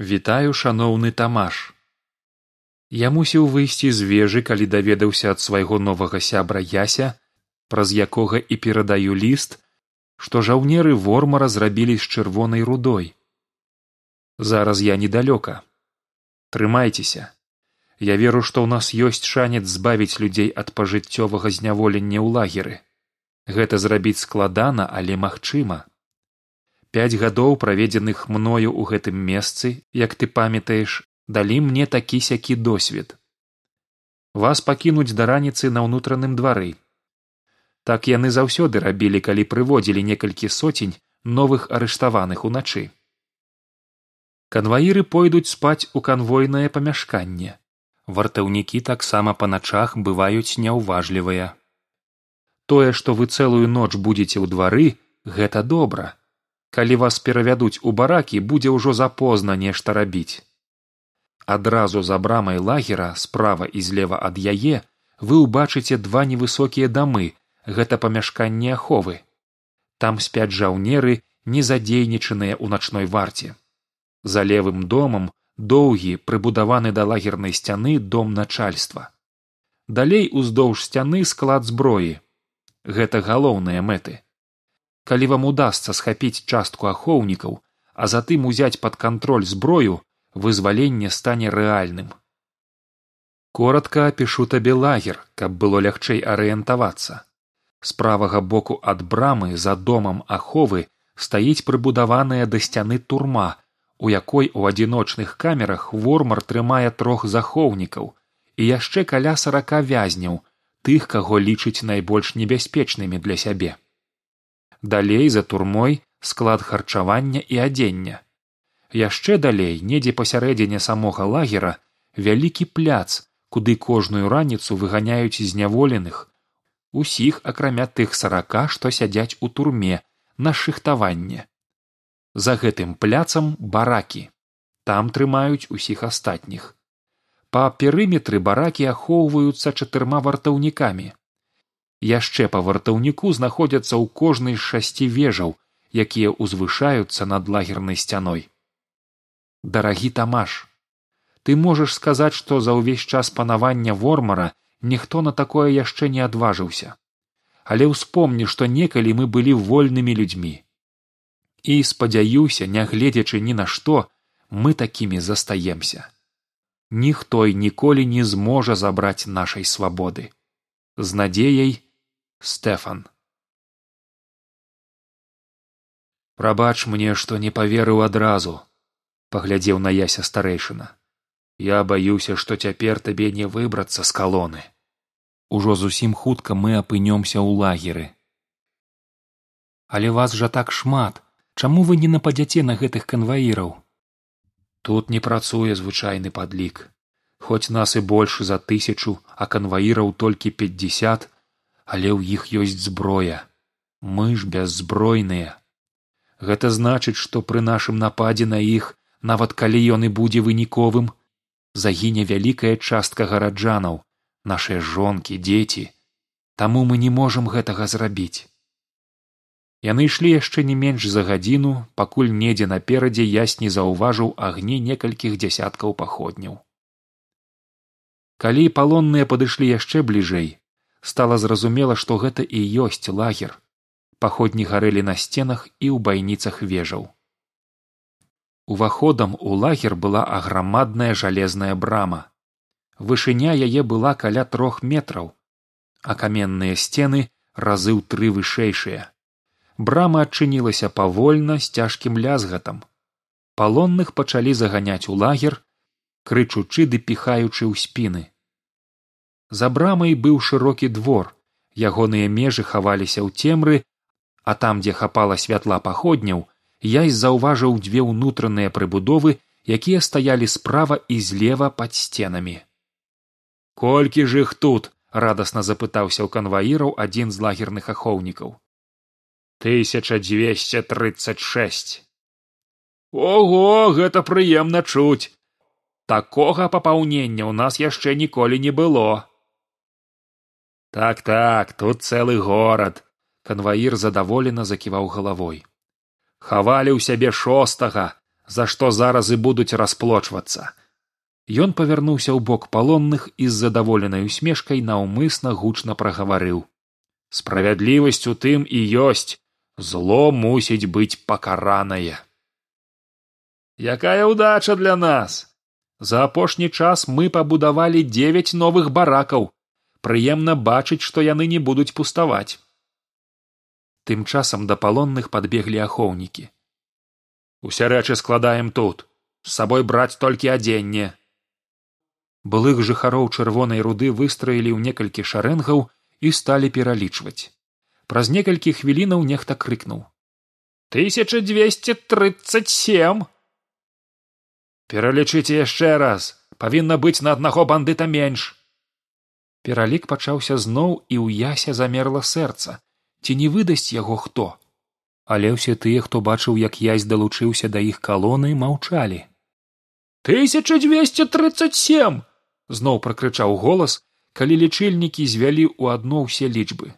вітаю шаноўны тамаш я мусіў выйсці з вежы калі даведаўся ад свайго новага сябра яся праз якога і перадаю ліст што жаўнеры вормара зрабілі з чырвонай рудой. Зараз я недалёка. Трымайцеся. Я веру што ў нас ёсць шанец збавіць людзей ад пажыццёвага зняволення ў лагеры. Гэта зрабіць складана але магчыма пяць гадоў праведзеных мною ў гэтым месцы як ты памятаеш далі мне такі сякі досвед. Вас пакінуць да раніцы на ўнутраным двары. Так яны заўсёды рабілі калі прыводзілі некалькі соцень новых арыштаваных уначы. Канваіры пойдуць спаць у канвойнае памяшканне. Вартаўнікі таксама па начах бываюць няўважлівыя. Тое што вы цэлую ноч будзеце ў двары гэта добра калі вас перавядуць у баракі будзе ўжо запозна нешта рабіць адразу за брамай лагера справа і злева ад яе вы ўбачыце два невысокія дамы гэта памяшканне аховы. Там спяць жаўнеры не задзейнічаныя ў начной варце. За левым домам доўгі прыбудаваны да лагернай сцяны дом начальства. Далей уздоўж сцяны склад зброі. Гэта галоўныя мэты калі вам удасся схапіць частку ахоўнікаў а затым узяць пад кантроль зброю вызваленне стане рэальным. Коротко апішу табе лагер каб было лягчэй арыентавацца. З правага боку ад брамы за домам аховы стаіць прыбудаваная да сцяны турма у якой у адзіночных камерах вормар трымае трох захоўнікаў і яшчэ каля сарака вязняў тых каго лічыць найбольш небяспечнымі для сябе далей за турмой склад харчавання і адзення. Яшчэ далей недзе пасярэдзіне самога лагера вялікі пляц куды кожную раніцу выганяюць зняволеных усіх акрамя тых сарака што сядзяць у турме на шыхтаванне. За гэтым пляцам баракі. Там трымаюць усіх астатніх. Па перыметры баракі ахоўваюцца чатырма вартаўнікамі яшчэ па вартаўніку знаходзяцца ў кожнай з шасці вежаў якія ўзвышаюцца над лагернай сцяной. Дарагі тамаш ты можаш сказаць што за ўвесь час панавання вормара ніхто на такое яшчэ не адважыўся. Але ўспомні што некалі мы былі вольнымі людзьмі. І спадзяюся нягледзячы ні на што мы такімі застаемся. Ніхто і ніколі не зможа забраць нашай свабоды. З надзеяй стэфан прабач мне што не паверыў адразу паглядзеў на яся старэйшына я баюся што цяпер табе не выбрацца з калоны ужо зусім хутка мы апынёмся ў лагеры але вас жа так шмат. Чаму вы не нападзяце на гэтых канваіраў? Тут не працуе звычайны падлік. Хоць нас і больш за тысячу а канваіраў толькі пятьдесят але ў іх ёсць зброя. Мы ж бяззбройныя. Гэта значыць што пры нашым нападзе на іх нават калі ён і будзе выніковым загіне вялікая частка гараджанаў нашыя жонкі дзеці. Таму мы не можам гэтага зрабіць. Яны ішлі яшчэ не менш за гадзіну пакуль недзе наперадзе ясь не заўважыў агні некалькіх дзясяткаў паходняў. Калі палонныя падышлі яшчэ бліжэй стала зразумела што гэта і ёсць лагер. Паходні гарэлі на сценах і ў байніцах вежаў. Уваходам у лагер была аграмадная жалезная брама. Вышыня яе была каля трох метраў а каменныя сцены разы ў тры вышэйшыя. Брама адчынілася павольна з цяжкім лязгатам. Палонных пачалі заганяць у лагер крычучы ды піхаючы ў спіны за брамай быў шырокі двор. Ягоныя межы хаваліся ў цемры а там дзе хапала святла паходняў язь заўважыў дзве ўнутраныя прыбудовы якія стаялі справа і злева пад сценамі. Колькі ж іх тут радасна запытаўся ў канваіраў адзін з лагерных ахоўнікаў. Тысяча двести тридцать шесть ого гэта прыемна чуць! Такога папаўнення ў нас яшчэ ніколі не было так так тут цэлы горад. Канваір задаволена заківаў галавой. Хавалі ў сябе шостага за што зараз і будуць расплочвацца. Ён павярнуўся ў бок палонных і з задаволенай усмешкай наўмысна гучна прагаварыў. Справядлівасць у тым і ёсць. Зло мусіць быць пакаранае якая ўдача для нас! За апошні час мы пабудавалі дзевяць новых баракаў прыемна бачыць што яны не будуць пуставаць. Тым часам да палонных падбеглі ахоўнікі. Усе рэчы складаем тут. З сабой браць толькі адзенне былых жыхароў чырвонай руды выстраілі ў некалькі шарэнгаў і сталі пералічваць. Праз некалькі хвілінаў нехта крыкнуў. Тысяча двести тридцать семь пералічыце яшчэ раз. Павінна быць на аднаго бандыта менш пералік пачаўся зноў і ў ясе замерла сэрца. Ці не выдасць яго хто? Але ўсе тыя хто бачыў як язь далучыўся да іх калоны маўчалі. Тысяча двести тридцать семь зноў пракрычаў голас калі лічыльнікі звялі ў адно ўсе лічбы.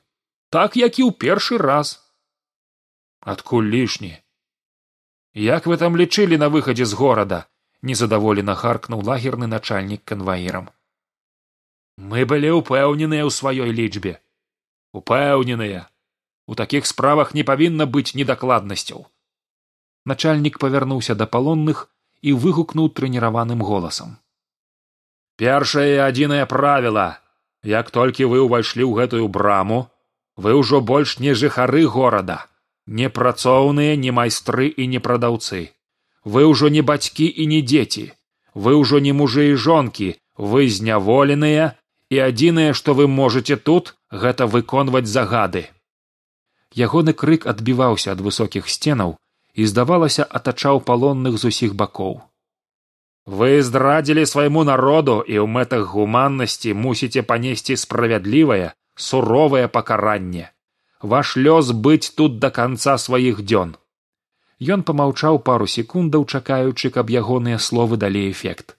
Так як і ў першы раз адкуль лішні? Як вы там лічылі на выхадзе з горада незадаволена харкнуў лагерны начальнік канваірам мы былі ўпэўненыя ў сваёй лічбе. Упэўненыя. У такіх справах не павінна быць недакладнасцяў. Начальнік павярнуўся да палонных і выгукнуў трэніраваным голасам. Першае адзінае правіла. Як толькі вы ўвайшлі ў гэтую браму вы ўжо больш не жыхары горада непрацоўныя не майстры і не прадаўцы. Вы ўжо не бацькі і не дзеці. Вы ўжо не мужы і жонкі. Вы зняволеныя і адзінае што вы можете тут гэта выконваць загады. Ягоны крык адбіваўся ад высокіх сценаў і здавалася атачаў палонных з усіх бакоў. Вы здрадзілі свайму народу і ў мэтах гуманнасці мусіце панесці справядлівае суровае пакаранне. Ваш лёс быць тут да канца сваіх дзён Ён памаўчаў пару секундаў чакаючы каб ягоныя словы далі эфект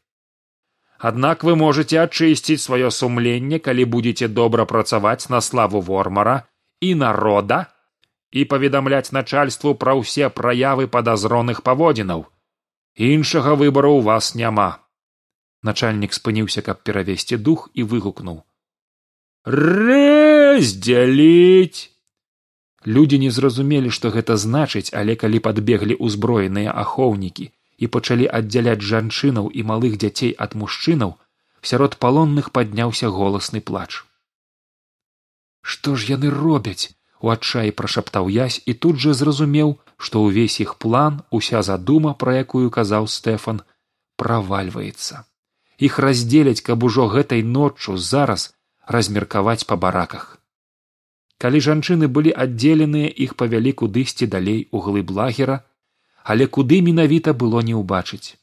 аднак вы можете ачысціць сваё сумленне калі будете добра працаваць на славу вормара і народа і паведамляць начальству пра ўсе праявы падазроных паводзінаў іншага выбару ў вас няма. Начальнік спыніўся каб перавесці дух і выгукнуў рэздзяліць Людзі не зразумелі, што гэта значыць, але калі падбеглі ўзброеныя ахоўнікі і пачалі аддзяляць жанчынаў і малых дзяцей ад мужчынаў, сярод палонных падняўся голасны плач. Што ж яны робяць? у адчаі прашаптаў язь і тут жа зразумеў, што ўвесь іх план уся задума, пра якую казаў стэфан, правальваецца. Іх раздзеляць, каб ужо гэтай ноччу зараз размеркаваць па бараках калі жанчыны былі аддзеленыя іх павялі кудысьці далей у глыб лагера але куды менавіта было не ўбачыць.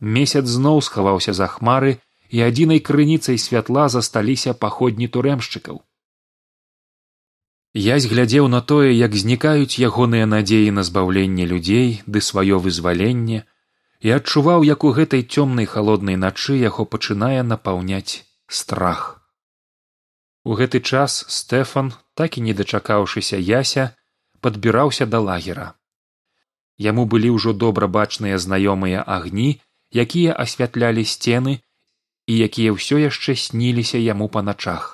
Месяц зноў схаваўся за хмары і адзінай крыніцай святла засталіся паходні турэмшчыкаў язь глядзеў на тое як знікаюць ягоныя надзеі на збаўленне людзей ды сваё вызваленне і адчуваў як у гэтай цёмнай халоднай начы яго пачынае напаўняць страх. У гэты час стэфан так і не дачакаўшыся яся падбіраўся да лагера яму былі ўжо добра бачныя знаёмыя агні якія асвятлялі сцены і якія ўсё яшчэ сніліся яму па начах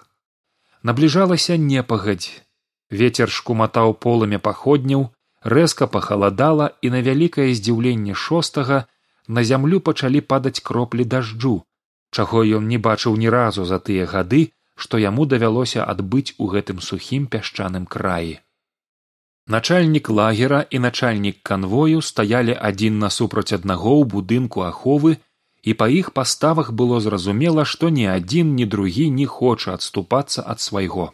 набліжалася непагадзь вецер шкуматаў полымя паходняў рэзка пахаладала і на вялікае здзіўленне шостага на зямлю пачалі падаць кроплі дажджу чаго ён не бачыў ні разу за тыя гады што яму давялося адбыць у гэтым сухім пясчаным краі. Начальнік лагера і начальнік канвою стаялі адзін насупраць аднаго ў будынку аховы і па іх паставах было зразумела, што ні адзін ні другі не хоча адступацца ад свайго.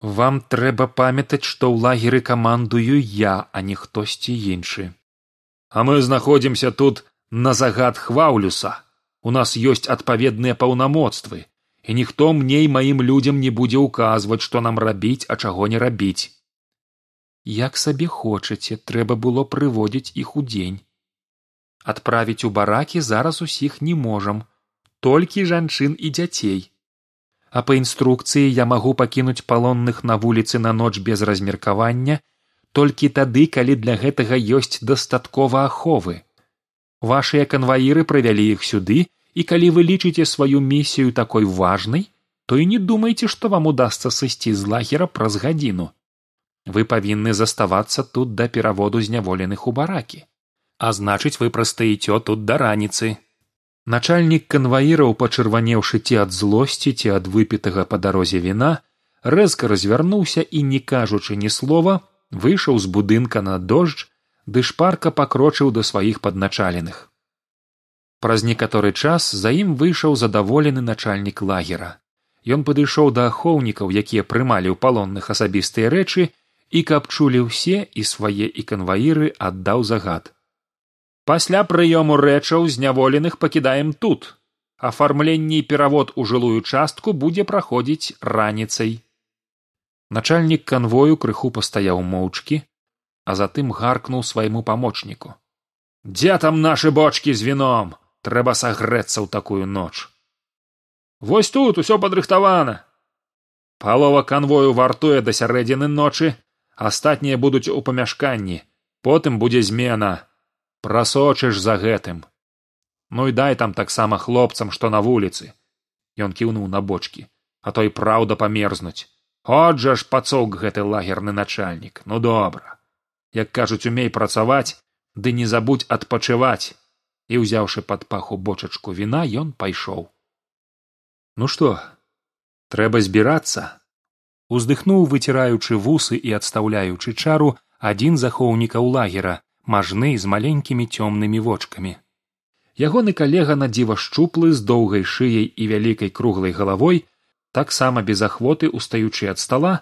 Вам трэба памятаць, што ў лагеры камандую я, а не хтосьці іншы. А мы знаходзімся тут на загад хваўлюса. У нас ёсць адпаведныя паўнамоцтвы і ніхто мне і маім людзям не будзе ўказваць што нам рабіць а чаго не рабіць як сабе хочаце трэба было прыводзіць іх удзень адправіць у баракі зараз усіх не можам толькі жанчын і дзяцей. А па інструкцыі я магу пакінуць палонных на вуліцы на ноч без размеркавання толькі тады калі для гэтага ёсць дастаткова аховы. Вашыя канваіры правялі іх сюды і калі вы лічыце сваю місію такой важнай то і не думайце што вам удасся сысці з лагера праз гадзіну вы павінны заставацца тут да пераводу зняволеных у баракі а значыць вы прастаіцё тут да раніцы начальнік канваіраў пачырванеўшы ці ад злосці ці ад выпітага па дарозе віна рэзка развярнуўся і не кажучы ні слова выйшаў з будынка на дождж ды шпарка пакрочыў да сваіх падначаленых праз некаторы час за ім выйшаў задаволены начальнік лагера ён падышоў да ахоўнікаў якія прымалі ў палонных асабістыя рэчы і каб чулі ўсе і свае і канваіры аддаў загад. Пасля прыёму рэчаў зняволеных пакідаем тут. Афармленне і перавод у жылую частку будзе праходзіць раніцай. Начальнік канвою крыху пастаяў моўчкі а затым гаркнуў свайму памочніку. Дзе там нашы бочкі з віном? Трэба сагрэцца ў такую ноч вось тут усё падрыхтавана палова канвою вартуе да сярэдзіны ночы астатнія будуць у памяшканні потым будзе змена. Прасочыш за гэтым. Ну і дай там таксама хлопцам што на вуліцы. Ён кіўнуў на бочкі а то і праўда памерзнуць. От жа ж пацоўк гэты лагерны начальнік. Ну добра. Як кажуць умей працаваць ды не забудь адпачываць. І ўзяўшы пад паху бочачку віна ён пайшоў. Ну што трэба збірацца уздыхнуў выціраючы вусы і адстаўляючы чару адзін захоўнікаў лагера мажны з маленькімі цёмнымі вочкамі. Ягоны калега на дзіва шчуплы з доўгай шыяй і вялікай круглай галавой таксама без ахвоты устаючы ад стала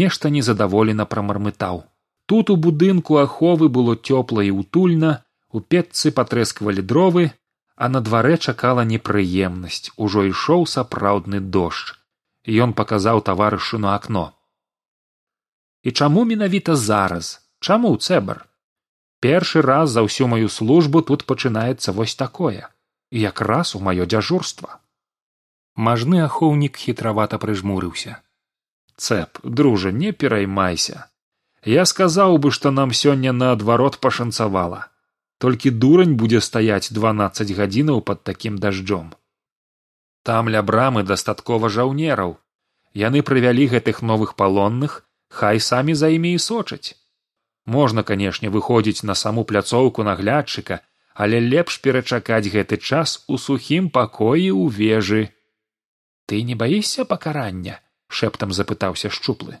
нешта незадаволена прамармытаў. Тут у будынку аховы было цёпла і утульна у печцы патрэсквалі дровы а на дварэ чакала непрыемнасць. Ужо ішоў сапраўдны дождж ён паказаў таварышу на акно і чаму менавіта зараз? Чаму цэбар першы раз за ўсю маю службу тут пачынаецца вось такое якраз у маё дзяжурства мажны ахоўнік хітравата прыжмурыўся. Цэп дружа не пераймайся. Я сказаў бы што нам сёння наадварот пашанцавала. Толькі дурань будзе стаяць дванаццаць гадзінаў под такім дажджом там ля брамы дастаткова жаўнераў. Яны прывялі гэтых новых палонных хай самі за імі і сочаць. Можна канешне выходзіць на саму пляцоўку наглядчыка але лепш перачакаць гэты час у сухім пакоі ў вежы. Ты не баішся пакарання шэптам запытаўся шчуплы.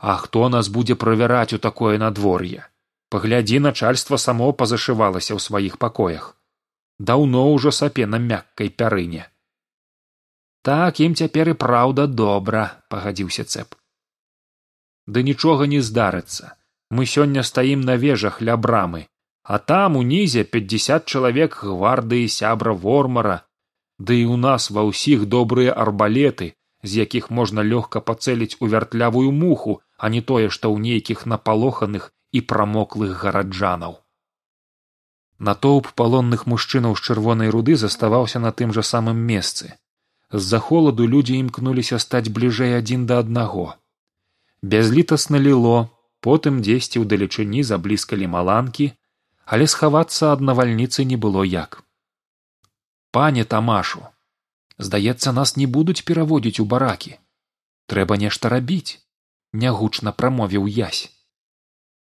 А хто нас будзе правяраць у такое надвор'е? Паглядзі начальства само пазашывалася ў сваіх пакоях. Даўно ўжо сапе на мяккай пярыне так ім цяпер і праўда добра пагадзіўся цэп. Ды нічога не здарыцца. Мы сёння стаім на вежах ля брамы а там унізе пятьдесят чалавек гвардыі сябра вормара. Ды і ў нас ва ўсіх добрыя арбалеты з якіх можна лёгка пацэліць у вяртлявую муху а не тое што ў нейкіх напалоханых і прамоклых гараджанаў натоўп палонных мужчынаў з чырвонай руды заставаўся на тым жа самым месцы з за холаду людзі імкнуліся стаць бліжэй адзін да аднаго. Бязлітасна ліло потым дзесьці ўдалечыні заблізкалі маланкі але схавацца ад навальніцы не было як. Пане тамашу здаецца нас не будуць пераводзіць у баракі. Трэба нешта рабіць нягучна прамовіў язь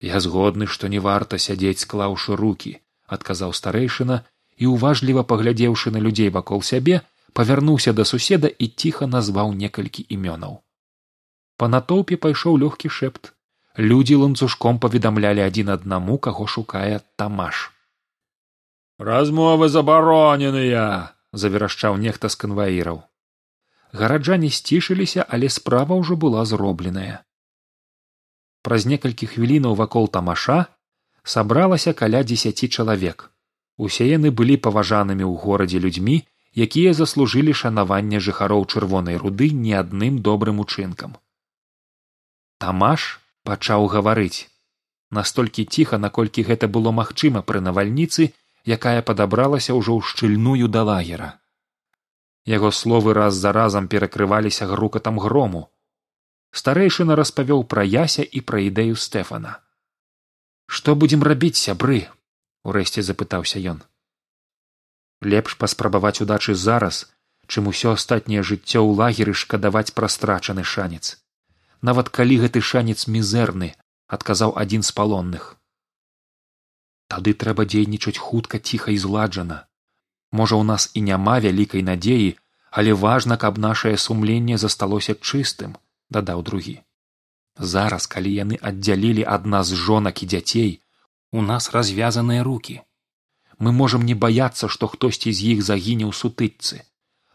я згодны што не варта сядзець склаўшы руки адказаў старэйшына і уважліва паглядзеўшы на людзей вакол сябе павярнуўся да суседа і ціха назваў некалькі імёнаў па натоўпе пайшоў лёгкі шэпт людзі ланцужком паведамлялі адзін аднаму каго шукае тамаш. Размовы забароненыя заверашчаў нехта з канваіраў гараджане сцішыліся але справа ўжо была зробленая праз некалькі хвілінаў вакол тамаша сабралася каля дзесяці чалавек усе яны былі паважанымі ў горадзе людзьмі якія заслужылі шанаванне жыхароў чырвонай руды не адным добрым учынкам. Тамаш пачаў гаварыць. Настолькі ціха наколькі гэта было магчыма пры навальніцы якая падабралася ўжо ў шчыльную да лагера. Яго словы раз за разам перакрываліся грукатам грому. Старэйшына распавёў пра яся і пра ідэю стэфана. Што будзем рабіць сябры урэшце запытаўся ён лепш паспрабаваць удачы зараз чым усё астатняе жыццё ў лагеры шкадаваць пра страчаны шанец. Нават калі гэты шанец мізэрны адказаў адзін з палонных. Тады трэба дзейнічаць хутка ціха і зладжана. Можа ў нас і няма вялікай надзеі але важна каб нашае сумленне засталося чыстым дадаў другі. Зараз калі яны аддзялілі ад нас жонак і дзяцей у нас развязаныя руки мы можам не баяцца што хтосьці з іх загіне ў сутычцы.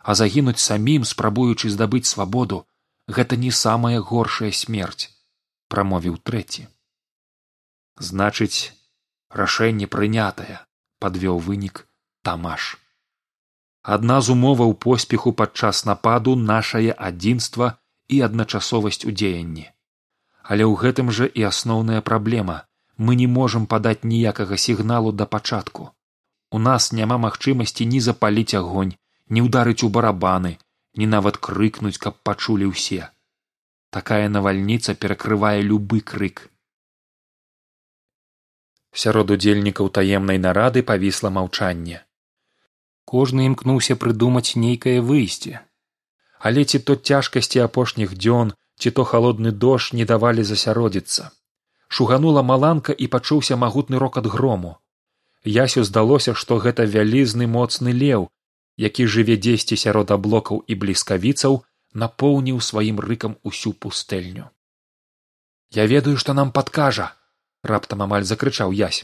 А загінуць самім спрабуючы здабыць свабоду гэта не самая горшая смерць прамовіў трэці. Значыць рашэнне прынятае падвёў вынік тамаш. Адна з умоваў поспеху падчас нападу нашае адзінства і адначасовасць у дзеянні але ў гэтым жа і асноўная праблема. Мы не можам падаць ніякага сігналу да пачатку у нас няма магчымасці ні запаліць агонь ні ўдарыць у барабаны ні нават крыкнуць каб пачулі ўсе. Такая навальніца перакрывае любы крык. Сярод удзельнікаў таемнай нарады павісла маўчанне. Кожны імкнуўся прыдумаць нейкае выйсце. Але ці то цяжкасці апошніх дзён ці то халодны дождж не давалі засяродзіцца. Шуганула маланка і пачуўся магутны рокат грому ясю здалося што гэта вялізны моцны леў які жыве дзесьці сярод аблокаў і бліскавіцаў напоўніў сваім рыкам усю пустэльню. Я ведаю што нам падкажа раптам амаль закрычаў язь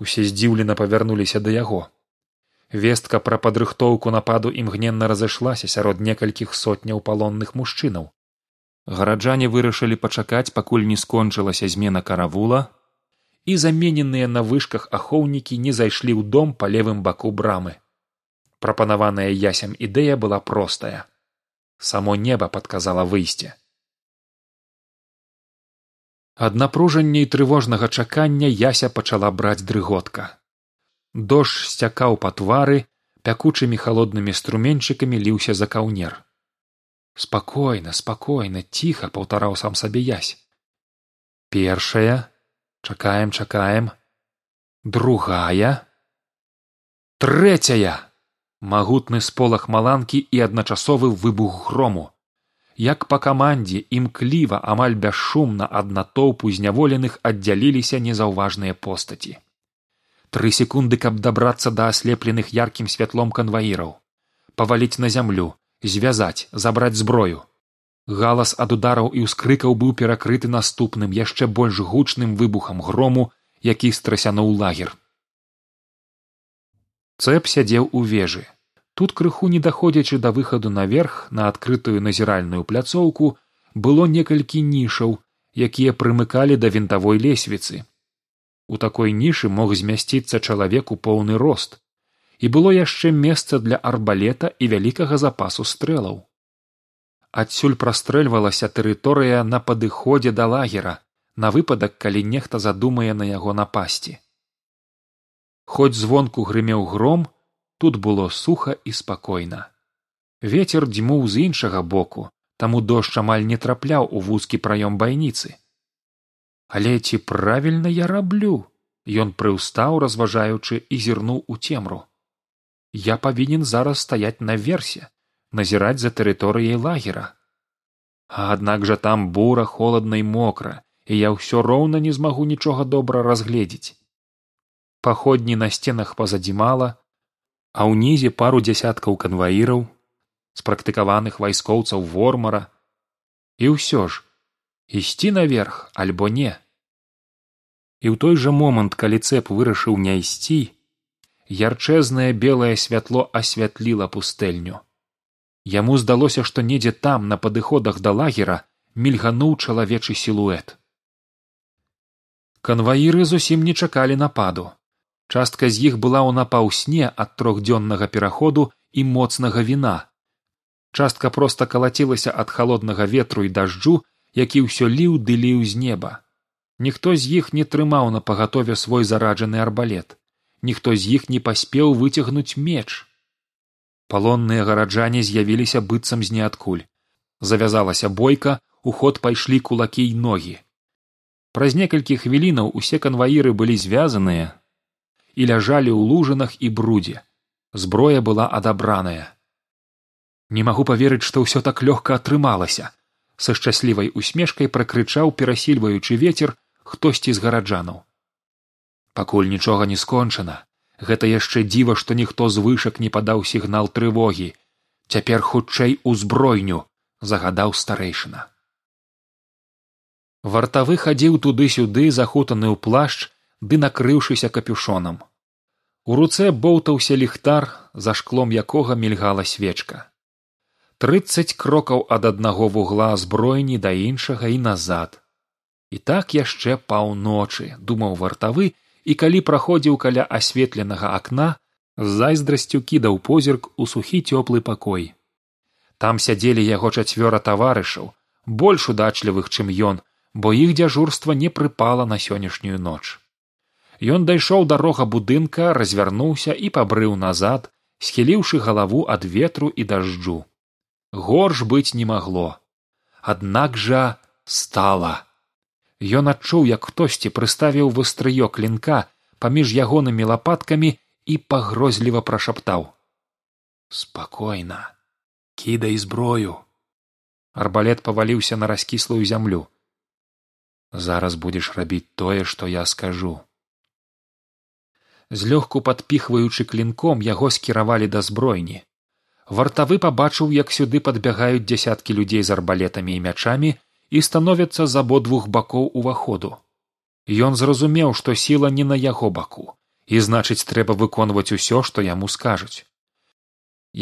усе здзіўлена павярнуліся да яго. Вестка пра падрыхтоўку нападу імгненна разышлася сярод некалькіх сотняў палонных мужчынаў. Гараджане вырашылі пачакаць пакуль не скончылася змена каравула і замененыя на вышках ахоўнікі не зайшлі ў дом па левым баку брамы. Прапанаваная ясем ідэя была простая. Само неба падказала выйсце ад напружання і трывожнага чакання яся пачала браць дрыготка. Дождж сцякаў па твары пякучымі халоднымі струменьчыкамі ліўся за каўнер. Спакойна спакойна ціха паўтараў сам сабе язь першая чакаем чакаем. Другая. Трэцяя. Магутны сполах маланкі і адначасовы выбух грому. Як па камандзе імкліва амаль бясшумна ад натоўпу зняволеных аддзяліліся незаўважныя постаці. Тры секунды каб дабрацца да аслепленых яркім святлом канваіраў. Паваліць на зямлю звязаць забраць зброю галас ад удараў і ўскрыкаў быў перакрыты наступным яшчэ больш гучным выбухам грому які страсянуў лагер. Цэп сядзеў у вежы. Тут крыху не даходзячы да выхаду наверх на адкрытую назіральную пляцоўку было некалькі нішаў якія прымыкалі да вінтавой лесвіцы. У такой нішы мог змясціцца чалавек у поўны рост. І было яшчэ месца для арбалета і вялікага запасу стрэлаў адсюль прастрэльвалася тэрыторыя на падыходзе да лагера на выпадак калі нехта задумае на яго напасці. Хоць звонку грымеў гром тут было суха і спакойна. Вецер дзьмуў з іншага боку таму дождж амаль не трапляў у вузкі праём байніцы. Але ці правільна я раблю ён прыўстаў разважаючы і зірнуў у цемру. Я павінен зараз стаяць наверсе назіраць за тэрыторыяй лагера. А аднак жа там бура холодна і мокра і я ўсё роўна не змагу нічога добра разгледзець. Паходні на сценах пазадзімала а ўнізе пару дзясяткаў канваіраў спрактыкаваных вайскоўцаў вормара. І ўсё ж ісці наверх альбо не. І ў той жа момант калі цэп вырашыў не ісці ярчэзнае белае святло асвятліла пустэльню яму здалося што недзе там на падыходах да лагера мільгануў чалавечы сілуэт. Канваіры зусім не чакалі нападу. Частка з іх была ў напаўсне ад трохдзённага пераходу і моцнага віна. Частка проста калацілася ад халоднага ветру і дажджу які ўсё ліў ды ліў з неба. Ніхто з іх не трымаў на пагатове свой зараджаны арбалет. Ніхто з іх не паспеў выцягнуць меч палонныя гараджане з'явіліся быццам з ніадкуль завязалася бойка у ход пайшлі кулакі і ногі. Праз некалькі хвілінаў усе канваіры былі звязаныя і ляжалі ў лужынах і брудзе зброя была адабраная. Не магу паверыць што ўсё так лёгка атрымалася са шчаслівай усмешкай пракрычаў перасільваючы вецер хтосьці з гараджанаў. Пакуль нічога не скончана гэта яшчэ дзіва што ніхто з вышак не падаў сігнал трывогі. Цяпер хутчэй узбройню загадаў старэйшына. Вартавы хадзіў туды сюды захутаны ў плашч ды накрыўшыся капюшонам. У руцэ боўтаўся ліхтар за шклом якога мільгала свечка. Трыццаць крокаў ад аднаго вугла збройні да іншага і назад. І так яшчэ паўночы думаў вартавы і калі праходзіў каля асветленага акна з зайздрасцю кідаў позірк у сухі цёплы пакой. Там сядзелі яго чацвёра таварышаў больш удачлівых чым ён бо іх дзяжурства не прыпала на сённяшнюю ноч. Ён дайшоў дарога будынка развярнуўся і пабрыў назад схіліўшы галаву ад ветру і дажджу. Горш быць не магло. Аднак жа стала ён адчуў як хтосьці прыставіў выстрыё клінка паміж ягонымі лапаткамі і пагрозліва прашаптаў. Спакойна кідай зброю! Арбалет паваліўся на раскіслую зямлю. Зараз будзеш рабіць тое што я скажу злёгку падпіхваючы клінком яго скіравалі да збройні. Вартавы пабачыў як сюды падбягаюць дзясяткі людзей з арбалетамі і мячамі і становяцца з абодвух бакоў уваходу. Ён зразумеў што сіла не на яго баку і значыць трэба выконваць усё што яму скажуць.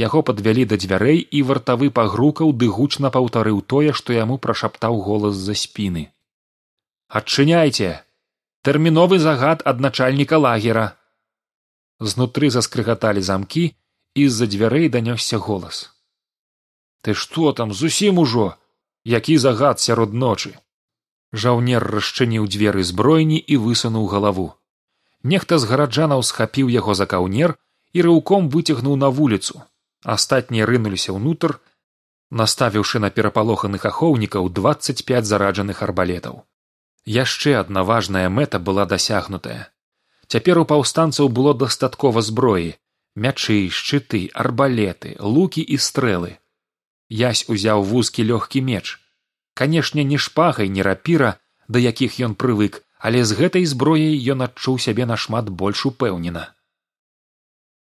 Яго падвялі да дзвярэй і вартавы пагрукаў ды гучна паўтарыў тое што яму прашаптаў голас за спіны. Адчыняйце! Тэрміновы загад ад начальніка лагера! Знутры заскрыгаталі замкі і з за дзвярэй данёсся голас. Ты што там зусім ужо які загад сярод ночы. Жаўнер расчыніў дзверы збройні і высунуў галаву. Нехта з гараджанаў схапіў яго за каўнер і рыўком выцягнуў на вуліцу. Астатнія рынуліся ўнутр наставіўшы на перапалоханых ахоўнікаў двадцать пять зараджаных арбалетаў. Яшчэ адна важная мэта была дасягнутая. Цяпер у паўстанцаў было дастаткова зброі мячы шчыты арбалеты лукі і стрэлы язь узяў вузкі лёгкі меч. Канешне не шпагай не рапіра да якіх ён прывык але з гэтай зброяй ён адчуў сябе нашмат больш упэўнена.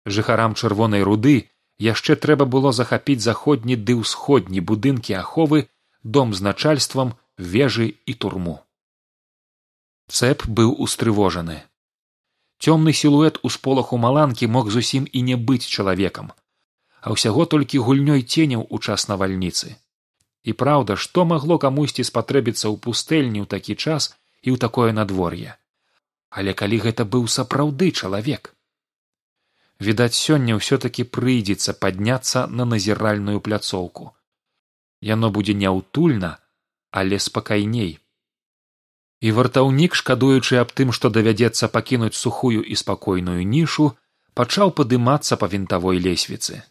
Жыхарам чырвонай руды яшчэ трэба было захапіць заходні ды ўсходні будынкі аховы дом з начальствам вежы і турму. Цэп быў устрывожаны. Цёмны сілуэт у сполаху маланкі мог зусім і не быць чалавекам а ўсяго толькі гульнёй ценяў у час навальніцы. І праўда што магло камусьці спатрэбіцца ў пустэльні ў такі час і ў такое надвор'е? Але калі гэта быў сапраўды чалавек? Відаць сёння ўсё такі прыйдзецца падняцца на назіральную пляцоўку. Яно будзе няўтульна але спакайней. І вартаўнік шкадуючы аб тым што давядзецца пакінуць сухую і спакойную нішу пачаў падымацца па вінтавой лесвіцы